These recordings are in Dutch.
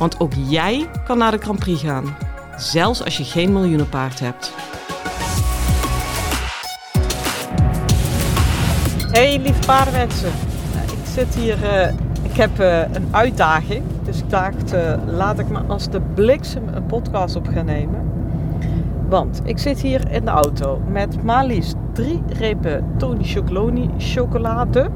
Want ook jij kan naar de Grand Prix gaan, zelfs als je geen miljoenenpaard hebt. Hey lieve paardenmensen, Nou, ik zit hier, eh, ik heb eh, een uitdaging. Dus ik dacht, eh, laat ik maar als de bliksem een podcast op gaan nemen. Want ik zit hier in de auto met maar drie repen Tony Chocoloni chocolade.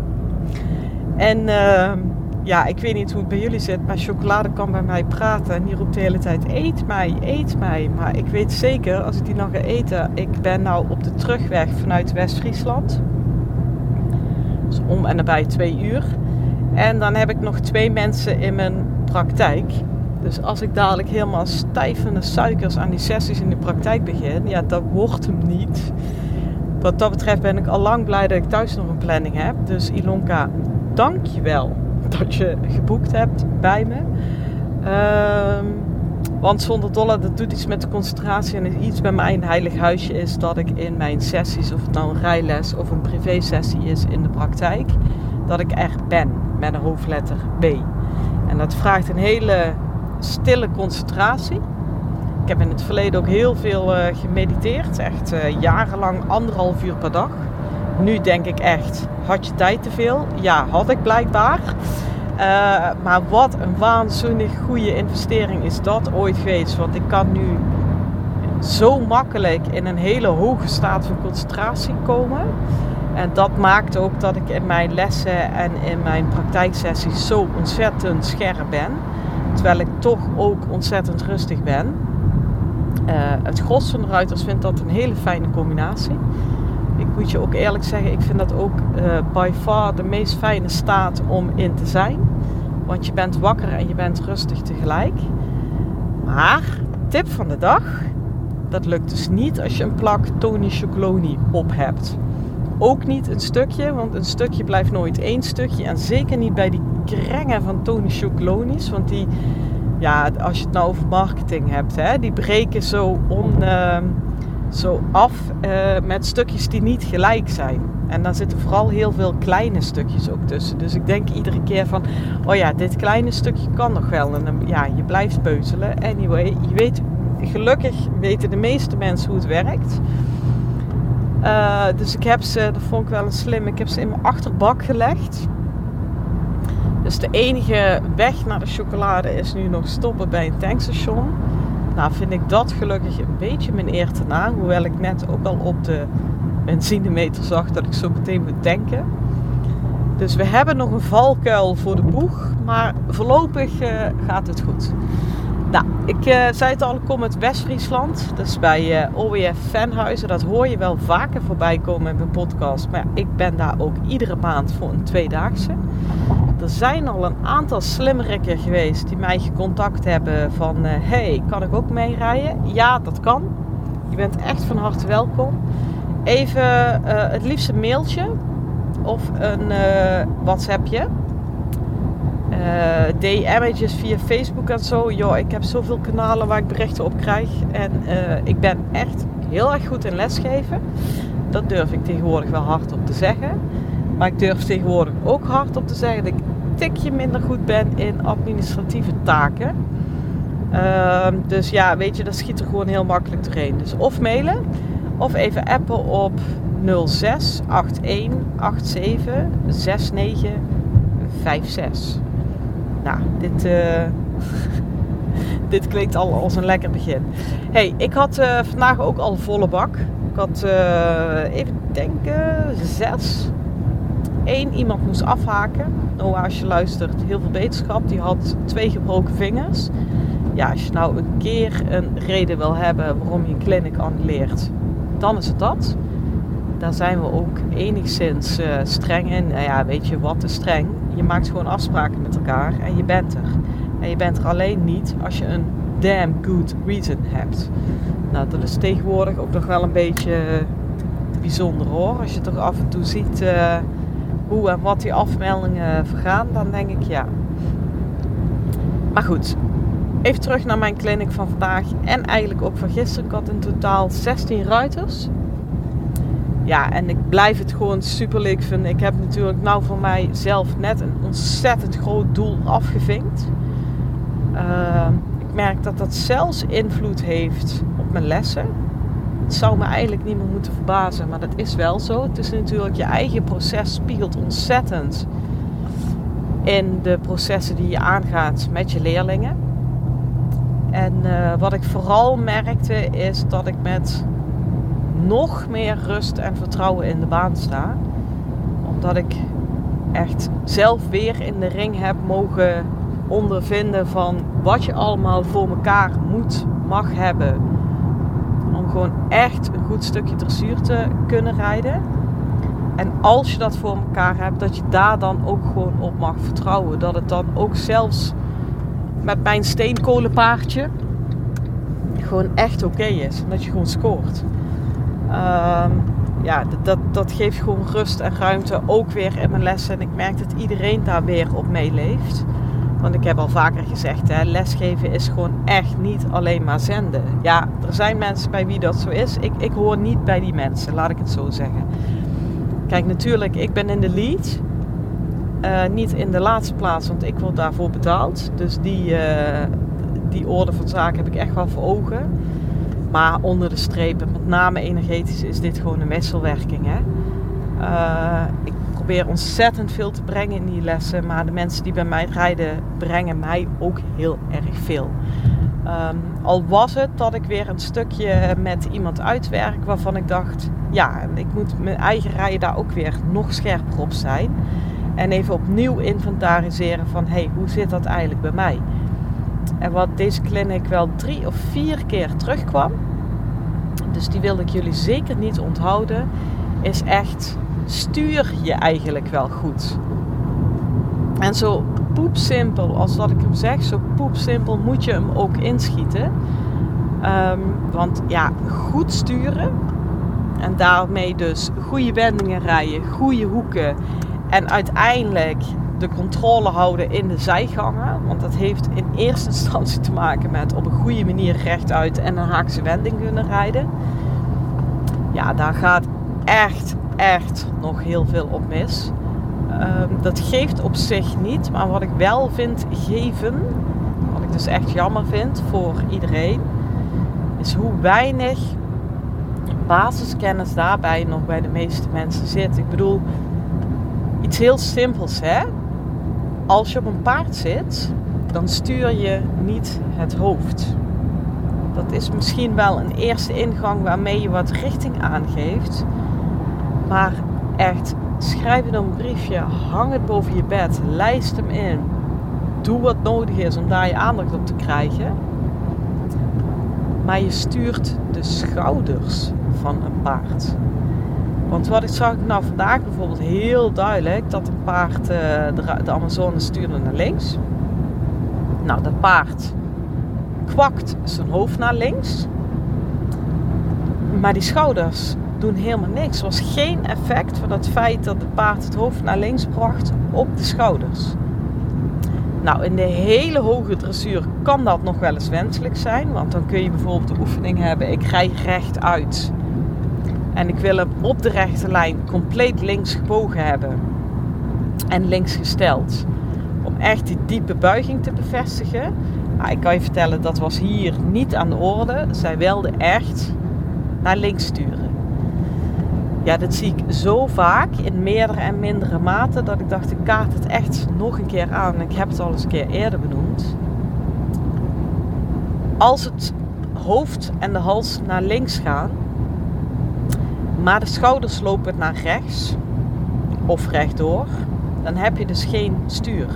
En ehm, ja, ik weet niet hoe het bij jullie zit, maar chocolade kan bij mij praten. En die roept de hele tijd, eet mij, eet mij. Maar ik weet zeker, als ik die nog ga eten, ik ben nou op de terugweg vanuit West-Friesland. Dus om en nabij twee uur. En dan heb ik nog twee mensen in mijn praktijk. Dus als ik dadelijk helemaal stijvende suikers aan die sessies in de praktijk begin, ja, dat wordt hem niet. Wat dat betreft ben ik al lang blij dat ik thuis nog een planning heb. Dus Ilonka, dank je wel dat je geboekt hebt bij me. Ehm, want zonder dolle, dat doet iets met de concentratie en iets bij mijn heilig huisje is dat ik in mijn sessies, of het nou een rijles of een privé-sessie is in de praktijk, dat ik echt ben met een hoofdletter B. En dat vraagt een hele stille concentratie. Ik heb in het verleden ook heel veel eh, gemediteerd, echt eh, jarenlang anderhalf uur per dag. Nu denk ik echt, had je tijd te veel? Ja, had ik blijkbaar. Eh, maar wat een waanzinnig goede investering is dat ooit geweest. Want ik kan nu zo makkelijk in een hele hoge staat van concentratie komen. En dat maakt ook dat ik in mijn lessen en in mijn praktijksessies zo ontzettend scherp ben. Terwijl ik toch ook ontzettend rustig ben. Uh, het gros van de ruiters vindt dat een hele fijne combinatie. Ik moet je ook eerlijk zeggen, ik vind dat ook uh, by far de meest fijne staat om in te zijn. Want je bent wakker en je bent rustig tegelijk. Maar, tip van de dag, dat lukt dus niet als je een plak Tony Chocoloni op hebt. Ook niet een stukje, want een stukje blijft nooit één stukje. En zeker niet bij die krengen van Tony Chocolonis. Want die, ja, als je het nou over marketing hebt, hè, die breken zo, on, zo af uh, met stukjes die niet gelijk zijn. En dan zitten vooral heel veel kleine stukjes ook tussen. Dus ik denk iedere keer van, oh ja, dit kleine stukje kan nog wel. En dan, ja, je blijft peuzelen. Anyway, je weet, gelukkig weten de meeste mensen hoe het werkt. Uh, dus ik heb ze, dat vond ik wel een slim, ik heb ze in mijn achterbak gelegd. Dus de enige weg naar de chocolade is nu nog stoppen bij een tankstation. Nou vind ik dat gelukkig een beetje mijn eer te na. Hoewel ik net ook al op de benzinemeter zag dat ik zo meteen moet tanken. Dus we hebben nog een valkuil voor de boeg. Maar voorlopig uh, gaat het goed. Nou, ik uh, zei het al, ik kom uit West-Friesland. Dus bij uh, OWF Venhuizen. Dat hoor je wel vaker voorbij komen in mijn podcast. Maar ik ben daar ook iedere maand voor een tweedaagse. Er zijn al een aantal slimmerikken geweest die mij gecontact hebben van... Uh, hey, kan ik ook meerijden? Ja, dat kan. Je bent echt van harte welkom. Even het liefst een mailtje of een WhatsAppje. Uh, DM'tjes via Facebook en zo. Joh, ik heb zoveel kanalen waar ik berichten op krijg. En ik ben echt heel erg goed in lesgeven. Dat durf ik tegenwoordig wel hardop te zeggen. Maar ik durf tegenwoordig ook hardop te zeggen dat ik tikje minder goed ben in administratieve taken. Uh, dus ja, weet je, dat schiet er gewoon heel makkelijk doorheen. Dus of mailen of even appen op 06 81 87 69 56. Nou, dit, uh, dit klinkt al als een lekker begin. hey, ik had uh, vandaag ook al volle bak. Ik had uh, even denken, zes. Eén iemand moest afhaken. Noah, als je luistert, heel veel beterschap. Die had twee gebroken vingers. Ja, als je nou een keer een reden wil hebben waarom je een clinic annuleert, dan is het dat. Daar zijn we ook enigszins uh, streng in. Nou ja, weet je wat is streng? Je maakt gewoon afspraken met elkaar en je bent er. En je bent er alleen niet als je een damn good reason hebt. Nou, dat is tegenwoordig ook nog wel een beetje bijzonder hoor. Als je toch af en toe ziet uh, hoe en wat die afmeldingen vergaan, dan denk ik ja. Maar goed, even terug naar mijn clinic van vandaag en eigenlijk ook van gisteren. Ik had in totaal 16 ruiters. Ja, en ik blijf het gewoon super leuk vinden. Ik heb natuurlijk nou voor mijzelf net een ontzettend groot doel afgevinkt. Uh, ik merk dat dat zelfs invloed heeft op mijn lessen. Het zou me eigenlijk niet meer moeten verbazen, maar dat is wel zo. Het is natuurlijk je eigen proces spiegelt ontzettend in de processen die je aangaat met je leerlingen. En uh, wat ik vooral merkte is dat ik met nog meer rust en vertrouwen in de baan sta. Omdat ik echt zelf weer in de ring heb mogen ondervinden van wat je allemaal voor elkaar moet, mag hebben. Gewoon echt een goed stukje dressuur te kunnen rijden. En als je dat voor elkaar hebt, dat je daar dan ook gewoon op mag vertrouwen. Dat het dan ook zelfs met mijn steenkolenpaardje gewoon echt oké is. En dat je gewoon scoort. Um, ja, dat, dat geeft gewoon rust en ruimte ook weer in mijn lessen. En ik merk dat iedereen daar weer op meeleeft. Want ik heb al vaker gezegd, hè, lesgeven is gewoon echt niet alleen maar zenden. Ja, er zijn mensen bij wie dat zo is. Ik, ik hoor niet bij die mensen, laat ik het zo zeggen. Kijk, natuurlijk, ik ben in de lead. Uh, niet in de laatste plaats, want ik word daarvoor betaald. Dus die, uh, die orde van zaken heb ik echt wel voor ogen. Maar onder de strepen, met name energetisch, is dit gewoon een wisselwerking. Hè? Ik probeer ontzettend veel te brengen in die lessen. Maar de mensen die bij mij rijden, brengen mij ook heel erg veel. Um, al was het dat ik weer een stukje met iemand uitwerk waarvan ik dacht, ja, ik moet mijn eigen rijden daar ook weer nog scherper op zijn. En even opnieuw inventariseren van, hey, hoe zit dat eigenlijk bij mij? En wat deze clinic wel drie of vier keer terugkwam, dus die wil ik jullie zeker niet onthouden, is echt stuur je eigenlijk wel goed. En zo poepsimpel als dat ik hem zeg, zo poepsimpel moet je hem ook inschieten. Um, want ja, goed sturen en daarmee dus goede wendingen rijden, goede hoeken en uiteindelijk de controle houden in de zijgangen. Want dat heeft in eerste instantie te maken met op een goede manier rechtuit en een haakse wending kunnen rijden. Ja, daar gaat echt, echt nog heel veel op mis. Um, dat geeft op zich niet, maar wat ik wel vind geven, wat ik dus echt jammer vind voor iedereen, is hoe weinig basiskennis daarbij nog bij de meeste mensen zit. Ik bedoel, iets heel simpels hè. Als je op een paard zit, dan stuur je niet het hoofd. Dat is misschien wel een eerste ingang waarmee je wat richting aangeeft. Maar echt, schrijf op een briefje, hang het boven je bed, lijst hem in. Doe wat nodig is om daar je aandacht op te krijgen. Maar je stuurt de schouders van een paard. Want wat ik zag ik nou vandaag bijvoorbeeld heel duidelijk, dat een paard uh, de, de Amazone stuurde naar links. Nou, dat paard kwakt zijn hoofd naar links. Maar die schouders doen helemaal niks. Er was geen effect van het feit dat het paard het hoofd naar links bracht op de schouders. Nou, in de hele hoge dressuur kan dat nog wel eens wenselijk zijn. Want dan kun je bijvoorbeeld de oefening hebben: ik rij recht uit. En ik wil hem op de rechte lijn compleet links gebogen hebben. En links gesteld. Om echt die diepe buiging te bevestigen. Nou, ik kan je vertellen, dat was hier niet aan de orde. Zij wilde echt naar links sturen. Ja, dat zie ik zo vaak in meerdere en mindere mate dat ik dacht, ik kaart het echt nog een keer aan. Ik heb het al eens een keer eerder benoemd. Als het hoofd en de hals naar links gaan, maar de schouders lopen naar rechts of rechtdoor, dan heb je dus geen stuur.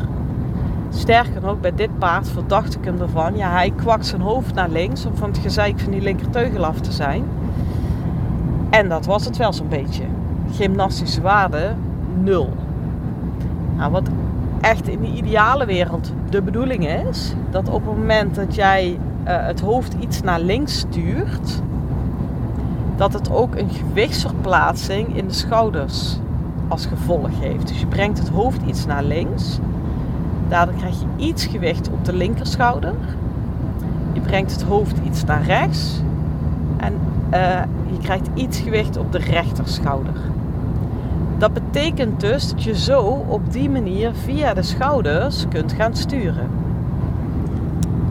Sterker nog, bij dit paard verdacht ik hem ervan. Ja, hij kwakt zijn hoofd naar links om van het gezeik van die linkerteugel af te zijn. En dat was het wel zo'n beetje. Gymnastische waarde, nul. Nou, wat echt in de ideale wereld de bedoeling is dat op het moment dat jij uh, het hoofd iets naar links stuurt, dat het ook een gewichtsverplaatsing in de schouders als gevolg heeft. Dus je brengt het hoofd iets naar links. Daardoor krijg je iets gewicht op de linkerschouder. Je brengt het hoofd iets naar rechts. En uh, je krijgt iets gewicht op de rechterschouder. Dat betekent dus dat je zo op die manier via de schouders kunt gaan sturen.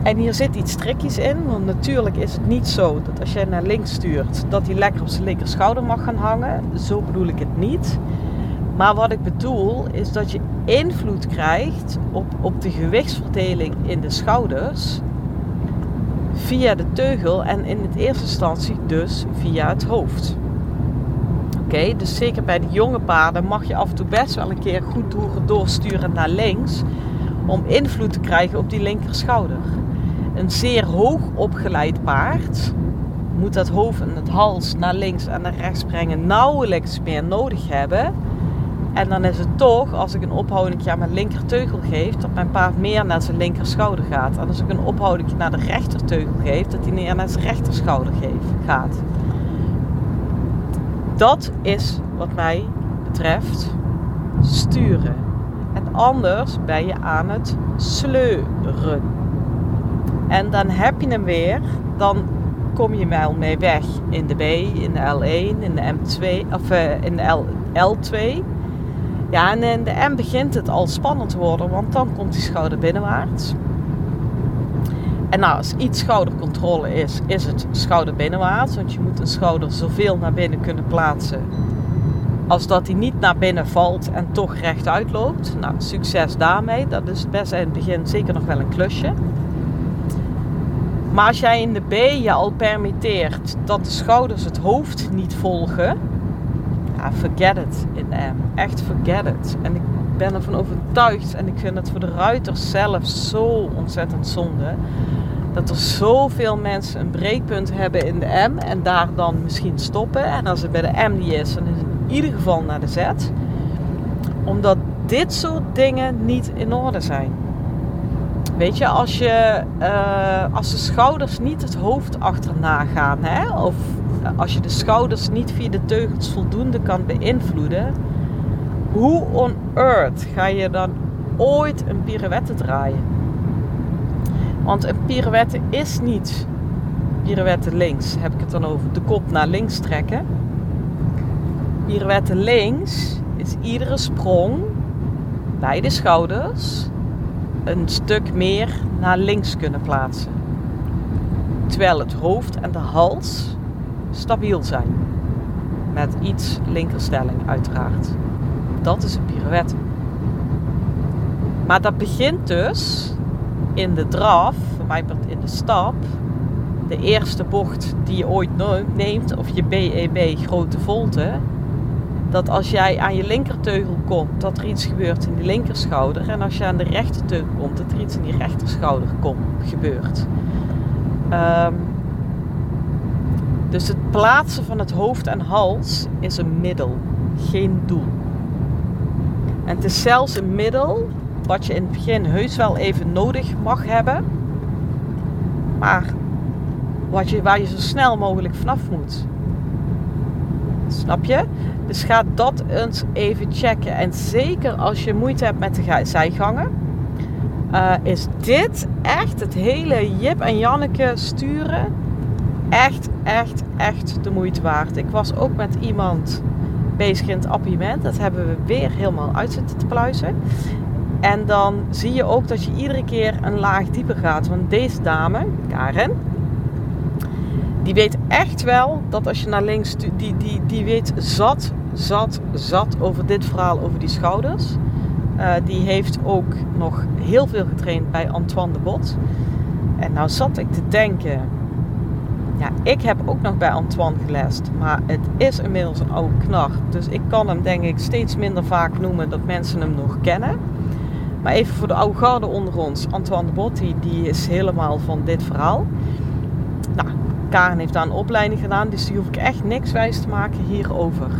En hier zit iets trickies in, want natuurlijk is het niet zo dat als jij naar links stuurt, dat hij lekker op zijn linkerschouder mag gaan hangen. Zo bedoel ik het niet. Maar wat ik bedoel is dat je invloed krijgt op, op de gewichtsverdeling in de schouders via de teugel en in het eerste instantie dus via het hoofd. Oké, dus zeker bij de jonge paarden mag je af en toe best wel een keer goed doorsturen naar links om invloed te krijgen op die linkerschouder. Een zeer hoog opgeleid paard moet dat hoofd en het hals naar links en naar rechts brengen nauwelijks meer nodig hebben. En dan is het toch, als ik een ophouding aan mijn linkerteugel geef, dat mijn paard meer naar zijn linkerschouder gaat. En als ik een ophouding naar de rechterteugel geef, dat hij meer naar zijn rechterschouder gaat. Dat is wat mij betreft sturen. En anders ben je aan het sleuren. En dan heb je hem weer, dan kom je wel mee weg in de B, in de L1, in de M2 of uh, in de L, L2. Ja, en in de M begint het al spannend te worden, want dan komt die schouder binnenwaarts. En nou, als iets schoudercontrole is, is het schouder binnenwaarts. Want je moet een schouder zoveel naar binnen kunnen plaatsen. Als dat hij niet naar binnen valt en toch rechtuit loopt. Nou, succes daarmee. Dat is best in het begin zeker nog wel een klusje. Maar als jij in de B je al permitteert dat de schouders het hoofd niet volgen. Forget it in M. Echt forget it. En ik ben ervan overtuigd en ik vind het voor de ruiters zelf zo ontzettend zonde. Dat er zoveel mensen een breekpunt hebben in de M en daar dan misschien stoppen. En als het bij de M niet is, dan is het in ieder geval naar de Z. Omdat dit soort dingen niet in orde zijn. Weet je, als, je, uh, als de schouders niet het hoofd achterna gaan, hè, of als je de schouders niet via de teugels voldoende kan beïnvloeden, hoe on earth ga je dan ooit een pirouette draaien? Want een pirouette is niet pirouette links, heb ik het dan over, de kop naar links trekken. Pirouette links is iedere sprong bij de schouders een stuk meer naar links kunnen plaatsen. Terwijl het hoofd en de hals stabiel zijn. Met iets linkerstelling uiteraard. Dat is een pirouette. Maar dat begint dus in de draf, voor mij in de stap, de eerste bocht die je ooit neemt, of je BEB e grote volte, dat als jij aan je linkerteugel komt, dat er iets gebeurt in die linkerschouder. En als je aan de rechterteugel komt, dat er iets in die rechterschouder komt, gebeurt. Um, dus het plaatsen van het hoofd en hals is een middel, geen doel. En het is zelfs een middel wat je in het begin heus wel even nodig mag hebben. Maar wat je, waar je zo snel mogelijk vanaf moet. Snap je? Dus ga dat eens even checken. En zeker als je moeite hebt met de zijgangen. Uh, is dit echt het hele Jip en Janneke sturen echt, echt, echt de moeite waard. Ik was ook met iemand bezig in het appartement. Dat hebben we weer helemaal uit zitten te pluizen. En dan zie je ook dat je iedere keer een laag dieper gaat. Want deze dame, Karen, die weet echt wel dat als je naar links, die, die, die weet zat, zat, zat over dit verhaal, over die schouders. Uh, die heeft ook nog heel veel getraind bij Antoine de Bot. En nou zat ik te denken, ja, ik heb ook nog bij Antoine gelest, maar het is inmiddels een oude knar. Dus ik kan hem denk ik steeds minder vaak noemen dat mensen hem nog kennen. Maar even voor de oude garde onder ons. Antoine Botti, die is helemaal van dit verhaal. Nou, Karen heeft daar een opleiding gedaan, dus die hoef ik echt niks wijs te maken hierover.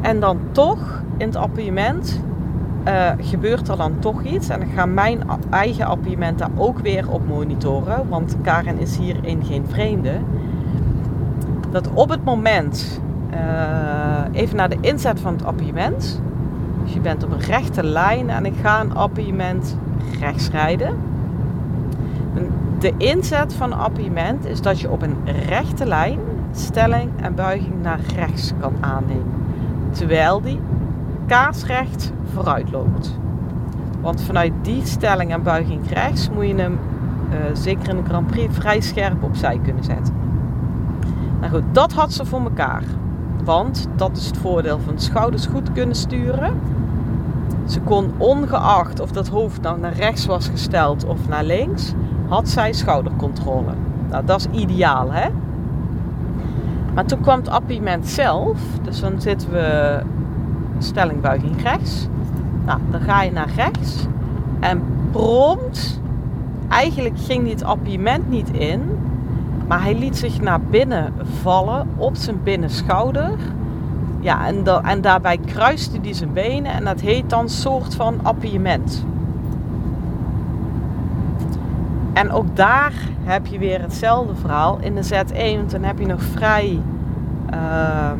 En dan toch in het appartement uh, gebeurt er dan toch iets. En ik ga mijn eigen appiëment daar ook weer op monitoren. Want Karen is hierin geen vreemde. Dat op het moment, uh, even naar de inzet van het appiëment. Dus je bent op een rechte lijn en ik ga een appiëment rechts rijden. De inzet van appiëment is dat je op een rechte lijn stelling en buiging naar rechts kan aannemen. Terwijl die kaarsrecht vooruit loopt. Want vanuit die stelling en buiging rechts moet je hem, uh, zeker in de Grand Prix, vrij scherp opzij kunnen zetten. Nou goed, dat had ze voor elkaar. Want dat is het voordeel van schouders goed kunnen sturen. Ze kon ongeacht of dat hoofd nou naar rechts was gesteld of naar links, had zij schoudercontrole. Nou, dat is ideaal, hè? Maar toen kwam het appiment zelf. Dus dan zitten we stellingbuiging rechts. Nou, dan ga je naar rechts. En prompt, eigenlijk ging dit appiëment niet in. Maar hij liet zich naar binnen vallen op zijn binnenschouder. Ja, en, en daarbij kruiste hij zijn benen. En dat heet dan soort van appiëment. En ook daar heb je weer hetzelfde verhaal. In de Z1, want dan heb je nog vrij uh,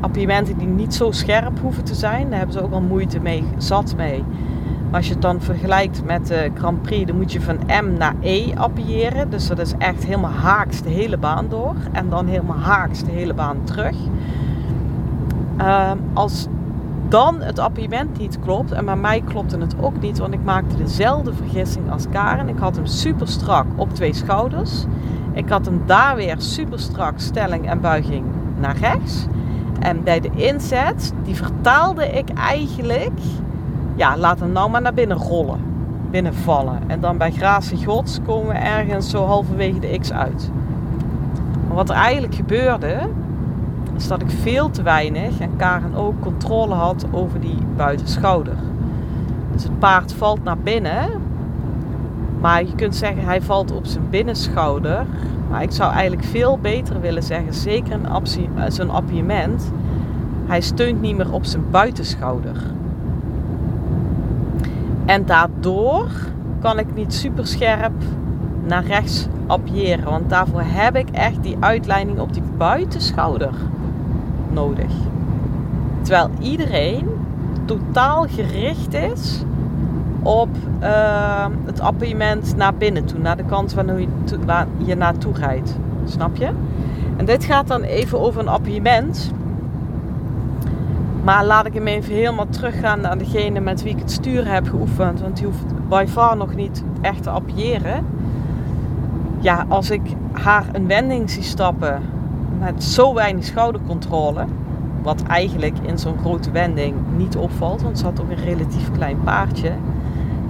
appiëmenten die niet zo scherp hoeven te zijn. Daar hebben ze ook al moeite mee, zat mee. Als je het dan vergelijkt met de Grand Prix, dan moet je van M naar E appiëren. Dus dat is echt helemaal haaks de hele baan door. En dan helemaal haaks de hele baan terug. Uh, als dan het appiëment niet klopt. En bij mij klopte het ook niet, want ik maakte dezelfde vergissing als Karen. Ik had hem super strak op twee schouders. Ik had hem daar weer super strak stelling en buiging naar rechts. En bij de inzet, die vertaalde ik eigenlijk, ja, laat hem nou maar naar binnen rollen, binnenvallen. En dan bij gratie gods komen we ergens zo halverwege de x uit. Maar wat er eigenlijk gebeurde, is dat ik veel te weinig en Karen ook controle had over die buitenschouder. Dus het paard valt naar binnen, maar je kunt zeggen hij valt op zijn binnenschouder. Maar ik zou eigenlijk veel beter willen zeggen, zeker in eh, zo'n appiëment, hij steunt niet meer op zijn buitenschouder. En daardoor kan ik niet super scherp naar rechts appiëren. Want daarvoor heb ik echt die uitleiding op die buitenschouder nodig. Terwijl iedereen totaal gericht is op uh, het appartement naar binnen toe, naar de kant waar je, waar je naartoe rijdt. Snap je? En dit gaat dan even over een appartement. Maar laat ik hem even helemaal teruggaan naar degene met wie ik het sturen heb geoefend. Want die hoeft by far nog niet echt te appiëren. Ja, als ik haar een wending zie stappen met zo weinig schoudercontrole. Wat eigenlijk in zo'n grote wending niet opvalt, want ze had ook een relatief klein paardje.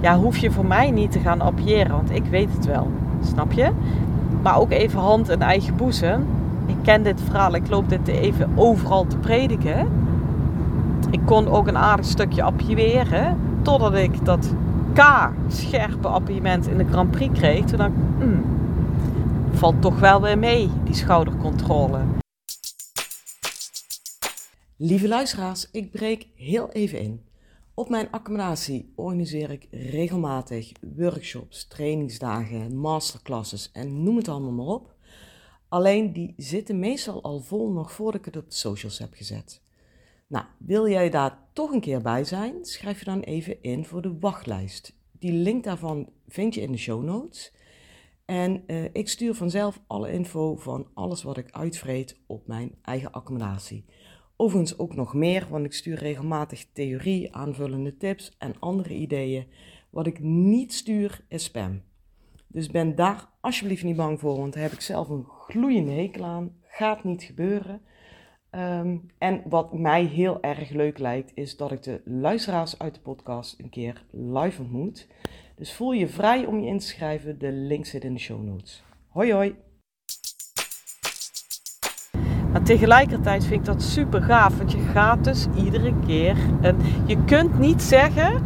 Ja, hoef je voor mij niet te gaan appiëren, want ik weet het wel. Snap je? Maar ook even hand en eigen boezem. Ik ken dit verhaal, ik loop dit even overal te prediken. Ik kon ook een aardig stukje appiëren, totdat ik dat K-scherpe appiëment in de Grand Prix kreeg. Toen dacht ik, hmm, valt toch wel weer mee, die schoudercontrole. Lieve luisteraars, ik breek heel even in. Op mijn accommodatie organiseer ik regelmatig workshops, trainingsdagen, masterclasses en noem het allemaal maar op. Alleen die zitten meestal al vol nog voordat ik het op de socials heb gezet. Nou, wil jij daar toch een keer bij zijn? Schrijf je dan even in voor de wachtlijst. Die link daarvan vind je in de show notes. En uh, ik stuur vanzelf alle info van alles wat ik uitvreet op mijn eigen accommodatie. Overigens ook nog meer, want ik stuur regelmatig theorie, aanvullende tips en andere ideeën. Wat ik niet stuur is spam. Dus ben daar alsjeblieft niet bang voor, want daar heb ik zelf een gloeiende hekel aan. Gaat niet gebeuren. Um, en wat mij heel erg leuk lijkt, is dat ik de luisteraars uit de podcast een keer live ontmoet. Dus voel je vrij om je in te schrijven. De link zit in de show notes. Hoi hoi! Maar tegelijkertijd vind ik dat super gaaf, want je gaat dus iedere keer. En je kunt niet zeggen: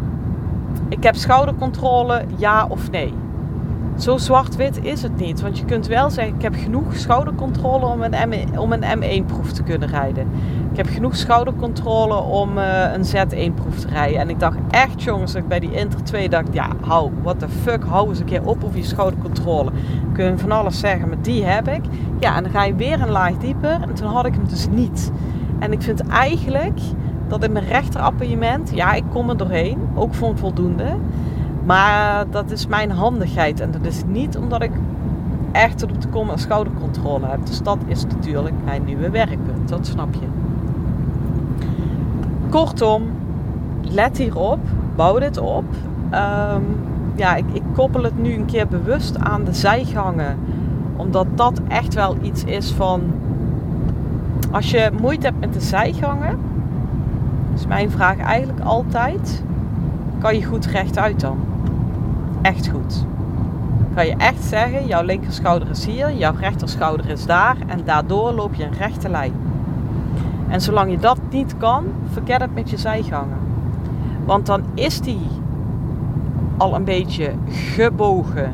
ik heb schoudercontrole, ja of nee. Zo zwart-wit is het niet. Want je kunt wel zeggen, ik heb genoeg schoudercontrole om een, M, om een M1-proef te kunnen rijden. Ik heb genoeg schoudercontrole om uh, een Z1-proef te rijden. En ik dacht echt, jongens, ik bij die Inter 2 dacht, ja, hou, what the fuck, hou eens een keer op over je schoudercontrole. Kun je van alles zeggen, maar die heb ik. Ja, en dan ga je weer een laag dieper. En toen had ik hem dus niet. En ik vind eigenlijk dat in mijn rechterappartement, ja, ik kom er doorheen, ook voor een voldoende. Maar dat is mijn handigheid. En dat is niet omdat ik echt op de kom en schoudercontrole heb. Dus dat is natuurlijk mijn nieuwe werkpunt. Dat snap je. Kortom, let hierop. Bouw dit op. Ehm, ja, ik, ik, koppel het nu een keer bewust aan de zijgangen. Omdat dat echt wel iets is van... Als je moeite hebt met de zijgangen... Is mijn vraag eigenlijk altijd... Kan je goed rechtuit dan? Echt goed. Kan je echt zeggen, jouw linkerschouder is hier, jouw rechterschouder is daar en daardoor loop je een rechte lijn. En zolang je dat niet kan, verkeer het met je zijgangen. Want dan is die al een beetje gebogen,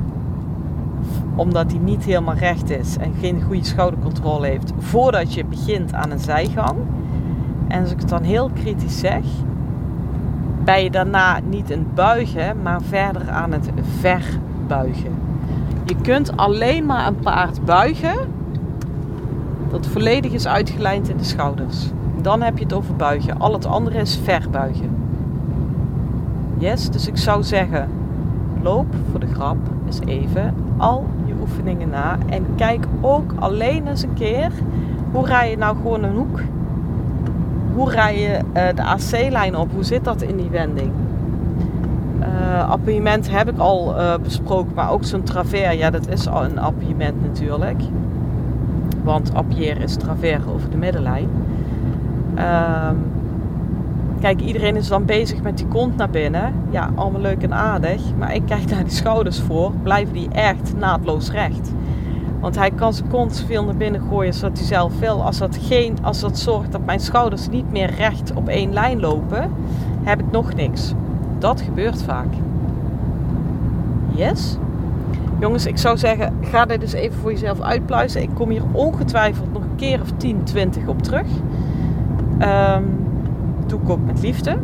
omdat hij niet helemaal recht is en geen goede schoudercontrole heeft, voordat je begint aan een zijgang. En als ik het dan heel kritisch zeg, ben je daarna niet een buigen, maar verder aan het verbuigen. Je kunt alleen maar een paard buigen dat volledig is uitgelijnd in de schouders. Dan heb je het over buigen. Al het andere is verbuigen. Yes, dus ik zou zeggen, loop voor de grap eens even al je oefeningen na en kijk ook alleen eens een keer hoe rij je nou gewoon een hoek hoe rij je uh, de AC-lijn op? Hoe zit dat in die wending? Uh, heb ik al uh, besproken, maar ook zo'n travers, ja, dat is al een appartement natuurlijk. Want appier is travers over de middenlijn. Uh, kijk, iedereen is dan bezig met die kont naar binnen. Ja, allemaal leuk en aardig. Maar ik kijk naar die schouders voor. Blijven die echt naadloos recht? Want hij kan zijn kont veel naar binnen gooien zodat hij zelf wil. Als dat, geen, als dat zorgt dat mijn schouders niet meer recht op één lijn lopen, heb ik nog niks. Dat gebeurt vaak. Yes? Jongens, ik zou zeggen, ga dit dus even voor jezelf uitpluizen. Ik kom hier ongetwijfeld nog een keer of 10, 20 op terug. Um, doe ik ook met liefde.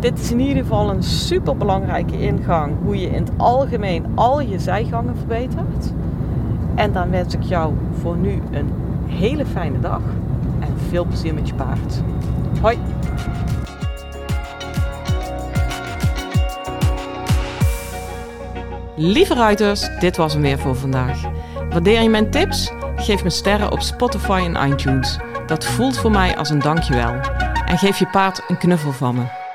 Dit is in ieder geval een super belangrijke ingang hoe je in het algemeen al je zijgangen verbetert. En dan wens ik jou voor nu een hele fijne dag en veel plezier met je paard. Hoi! Lieve ruiters, dit was hem weer voor vandaag. Waardeer je mijn tips? Geef me sterren op Spotify en iTunes. Dat voelt voor mij als een dankjewel. En geef je paard een knuffel van me.